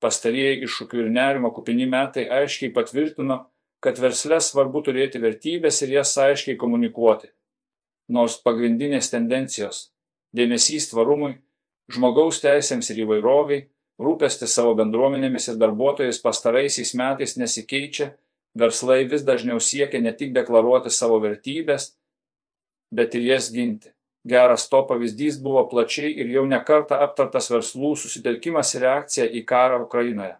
Pastarieji iššūkių ir nerimo kupini metai aiškiai patvirtino, kad versle svarbu turėti vertybės ir jas aiškiai komunikuoti. Nors pagrindinės tendencijos - dėmesys tvarumui, žmogaus teisėms ir įvairoviai, rūpestis savo bendruomenėmis ir darbuotojais pastaraisiais metais nesikeičia, verslai vis dažniau siekia ne tik deklaruoti savo vertybės, bet ir jas ginti. Geras to pavyzdys buvo plačiai ir jau nekarta aptartas verslų susitelkimas ir reakcija į karą Ukrainoje.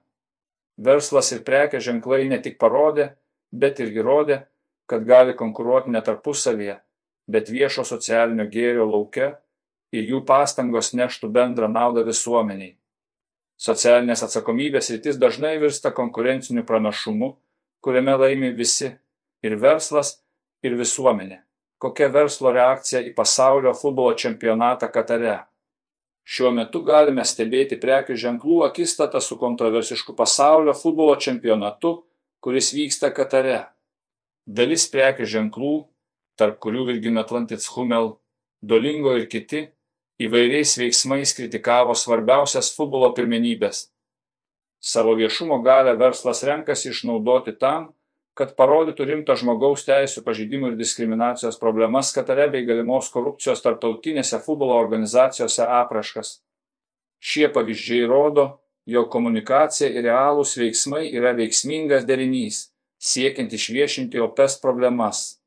Verslas ir prekės ženklai ne tik parodė, bet ir įrodė, kad gali konkuruoti ne tarpusavyje, bet viešo socialinio gėrio laukia ir jų pastangos neštų bendrą naudą visuomeniai. Socialinės atsakomybės rytis dažnai virsta konkurenciniu pranašumu, kuriame laimi visi - ir verslas, ir visuomenė kokia verslo reakcija į pasaulio futbolo čempionatą Katare. Šiuo metu galime stebėti prekių ženklų akistatą su kontroversišku pasaulio futbolo čempionatu, kuris vyksta Katare. Dalis prekių ženklų, tarp kurių Virgin Atlantis Hummel, Dolingo ir kiti, įvairiais veiksmais kritikavo svarbiausias futbolo pirmenybės. Savo viešumo galę verslas renkasi išnaudoti tam, kad parodytų rimtas žmogaus teisų pažeidimų ir diskriminacijos problemas Katare bei galimos korupcijos tarptautinėse futbolo organizacijose apraškas. Šie pavyzdžiai rodo, jog komunikacija ir realūs veiksmai yra veiksmingas derinys, siekiant išviešinti opes problemas.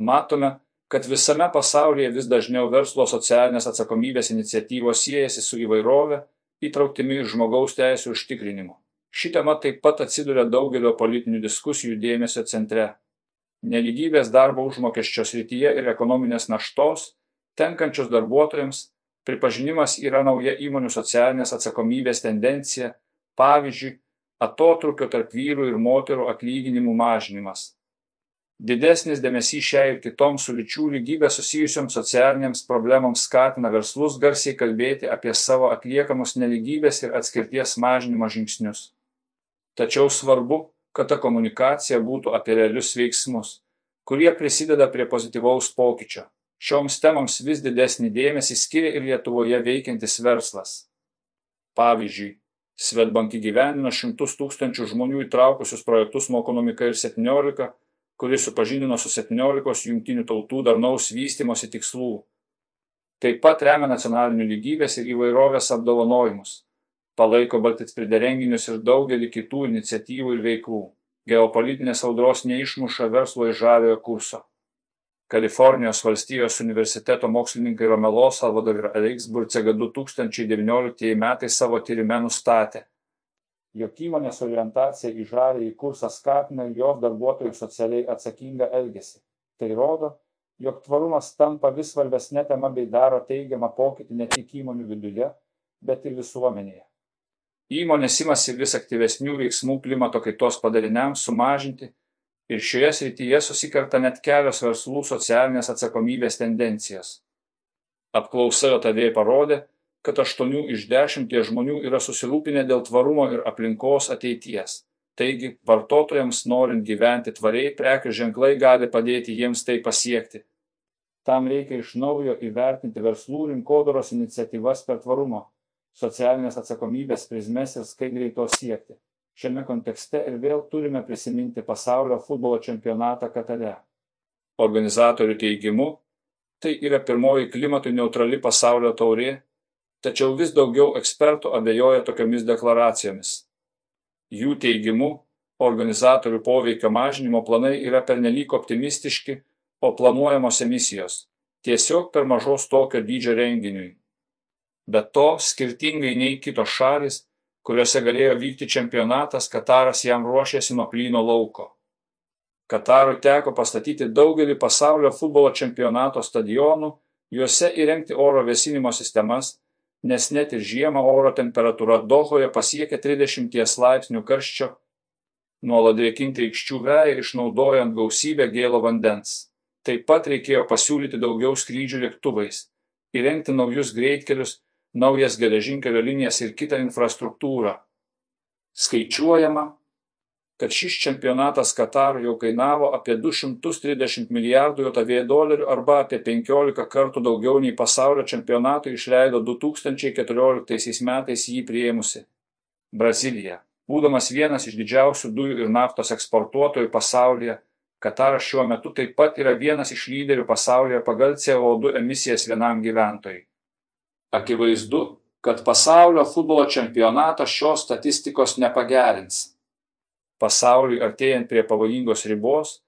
Matome, kad visame pasaulyje vis dažniau verslo socialinės atsakomybės iniciatyvos siejasi su įvairove, įtrauktimi ir žmogaus teisų užtikrinimu. Ši tema taip pat atsiduria daugelio politinių diskusijų dėmesio centre. Neligybės darbo užmokesčio srityje ir ekonominės naštos, tenkančios darbuotojams, pripažinimas yra nauja įmonių socialinės atsakomybės tendencija, pavyzdžiui, atotrukio tarp vyrų ir moterų atlyginimų mažinimas. Didesnis dėmesys šiai ir kitoms su lyčių lygybė susijusioms socialinėms problemams skatina verslus garsiai kalbėti apie savo atliekamus neligybės ir atskirties mažinimo žingsnius. Tačiau svarbu, kad ta komunikacija būtų apie realius veiksmus, kurie prisideda prie pozityvaus pokyčio. Šioms temoms vis didesnį dėmesį skiria ir Lietuvoje veikiantis verslas. Pavyzdžiui, Svetbank įgyvenino šimtus tūkstančių žmonių įtraukusius projektus Mokonomika ir 17, kuris supažindino su 17 jungtinių tautų darnaus vystimosi tikslų. Taip pat remia nacionalinių lygybės ir įvairovės apdovanojimus palaiko baltitspirde renginius ir daugelį kitų iniciatyvų ir veiklų. Geopolitinės audros neišmuša verslo iš žaliojo kurso. Kalifornijos valstijos universiteto mokslininkai Romelo Salvador ir Alex Burcega 2019 metais savo tyrime nustatė, jog įmonės orientacija į žalį į kursą skatina jos darbuotojų socialiai atsakingą elgesį. Tai rodo, jog tvarumas tampa vis svarbesnė tema bei daro teigiamą pokytį ne tik įmonių viduje, bet ir visuomenėje. Įmonės imasi vis aktyvesnių veiksmų klimato kaitos padariniams sumažinti ir šioje srityje susikerta net kelios verslų socialinės atsakomybės tendencijos. Apklausa JTV parodė, kad 8 iš 10 žmonių yra susirūpinę dėl tvarumo ir aplinkos ateities. Taigi, vartotojams norint gyventi tvariai, prekių ženklai gali padėti jiems tai pasiekti. Tam reikia iš naujo įvertinti verslų rinkodaros iniciatyvas per tvarumo socialinės atsakomybės prizmes ir skaidriai to siekti. Šiame kontekste ir vėl turime prisiminti pasaulio futbolo čempionatą Katare. Organizatorių teigimu, tai yra pirmoji klimatui neutrali pasaulio taurė, tačiau vis daugiau ekspertų abejoja tokiomis deklaracijomis. Jų teigimu, organizatorių poveikio mažinimo planai yra pernelyg optimistiški, o planuojamos emisijos tiesiog per mažos tokio dydžio renginiui. Be to, skirtingai nei kitos šalis, kuriuose galėjo vykti čempionatas, Kataras jam ruošėsi nuo plyno lauko. Katarui teko pastatyti daugelį pasaulio futbolo čempionato stadionų, juose įrengti oro vėsinimo sistemas, nes net ir žiemą oro temperatūra Dohoje pasiekia 30 laipsnių karščio, nuolat drėkinti aikščių veją išnaudojant gausybę gėlo vandens. Taip pat reikėjo pasiūlyti daugiau skrydžių lėktuvais, įrengti naujus greitkelius naujas geležinkelio linijas ir kitą infrastruktūrą. Skaičiuojama, kad šis čempionatas Katarui jau kainavo apie 230 milijardų JAV dolerių arba apie 15 kartų daugiau nei pasaulio čempionatui išleido 2014 metais jį prieimusi. Brazilija. Būdamas vienas iš didžiausių dujų ir naftos eksportuotojų pasaulyje, Kataras šiuo metu taip pat yra vienas iš lyderių pasaulyje pagal CO2 emisijas vienam gyventojui. Akivaizdu, kad pasaulio futbolo čempionatas šios statistikos nepagerins. Pasauliui artėjant prie pavojingos ribos,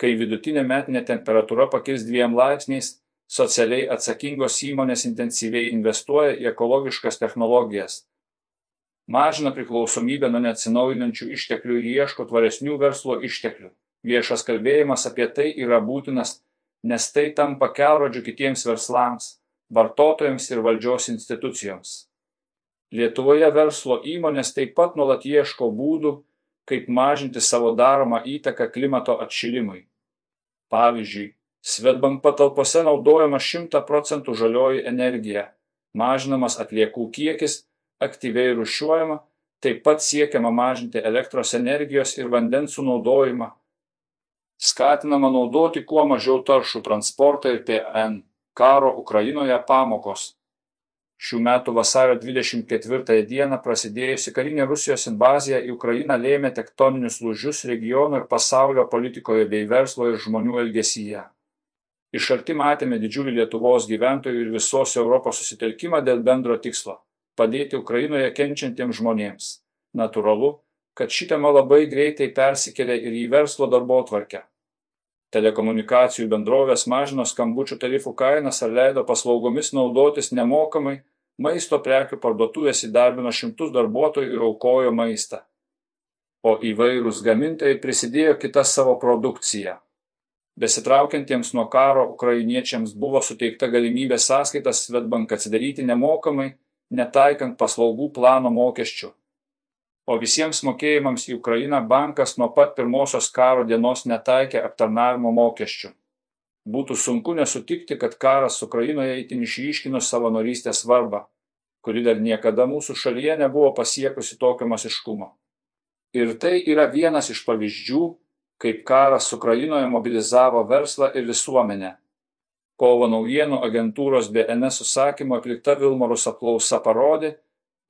kai vidutinė metinė temperatūra pakils dviem laipsniais, socialiai atsakingos įmonės intensyviai investuoja į ekologiškas technologijas. Mažina priklausomybę nuo neatsinaujinančių išteklių ir ieško tvaresnių verslo išteklių. Viešas kalbėjimas apie tai yra būtinas, nes tai tampa kelrodžiu kitiems verslams, vartotojams ir valdžios institucijoms. Lietuvoje verslo įmonės taip pat nuolat ieško būdų, kaip mažinti savo daromą įtaką klimato atšilimui. Pavyzdžiui, Svetbank patalpose naudojama 100 procentų žalioji energija, mažinamas atliekų kiekis, aktyviai rušiuojama, taip pat siekiama mažinti elektros energijos ir vandens sunaudojimą. Skatinama naudoti kuo mažiau taršų transportą ir PN. Karo Ukrainoje pamokos. Šių metų vasario 24 dieną prasidėjusi karinė Rusijos invazija į Ukrainą lėmė tektoninius lūžius regiono ir pasaulio politikoje bei verslo ir žmonių elgesyje. Iš arti matėme didžiulį Lietuvos gyventojų ir visos Europos susitelkimą dėl bendro tikslo - padėti Ukrainoje kenčiantiems žmonėms. Naturalu, kad ši tema labai greitai persikėlė ir į verslo darbo tvarkę. Telekomunikacijų bendrovės mažino skambučių tarifų kainas ar leido paslaugomis naudotis nemokamai maisto prekių parduotuvės įdarbino šimtus darbuotojų ir aukojo maistą. O įvairūs gamintojai prisidėjo kitą savo produkciją. Besitraukiantiems nuo karo ukrainiečiams buvo suteikta galimybė sąskaitas Svetbank atsidaryti nemokamai, netaikant paslaugų plano mokesčių. O visiems mokėjimams į Ukrainą bankas nuo pat pirmosios karo dienos netaikė aptarnavimo mokesčių. Būtų sunku nesutikti, kad karas Ukrainoje itin išryškino savanorystės svarbą, kuri dar niekada mūsų šalyje nebuvo pasiekusi tokio masiškumo. Ir tai yra vienas iš pavyzdžių, kaip karas Ukrainoje mobilizavo verslą ir visuomenę. Kovo naujienų agentūros BNS užsakymo atlikta Vilmorus apklausa parodė,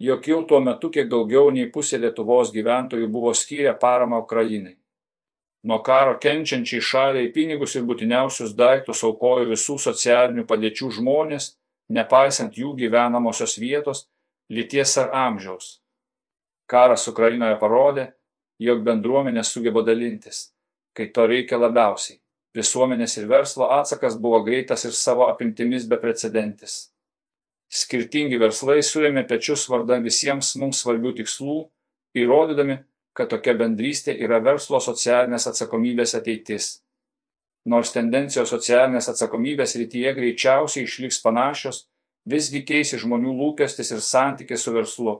jog jau tuo metu kiek daugiau nei pusė Lietuvos gyventojų buvo skyrę paramą Ukrainai. Nuo karo kenčiančiai šaliai pinigus ir būtiniausius daiktus aukojo visų socialinių padėčių žmonės, nepaisant jų gyvenamosios vietos, lyties ar amžiaus. Karas Ukrainoje parodė, jog bendruomenė sugeba dalintis, kai to reikia labiausiai. Visuomenės ir verslo atsakas buvo greitas ir savo apimtimis beprecedentis. Skirtingi verslai surėmė pečius vardan visiems mums svarbių tikslų, įrodydami, kad tokia bendrystė yra verslo socialinės atsakomybės ateitis. Nors tendencijos socialinės atsakomybės rytyje greičiausiai išliks panašios, visgi keisi žmonių lūkestis ir santykis su verslu.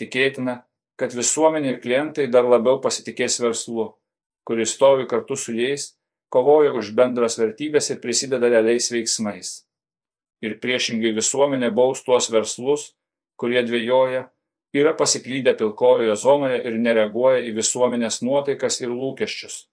Tikėtina, kad visuomenė ir klientai dar labiau pasitikės verslu, kuris stovi kartu su jais, kovoja už bendras vertybės ir prisideda realiais veiksmais. Ir priešingai visuomenė baus tuos verslus, kurie dvėjoja yra pasiklydę pilkojoje zonoje ir nereaguoja į visuomenės nuotaikas ir lūkesčius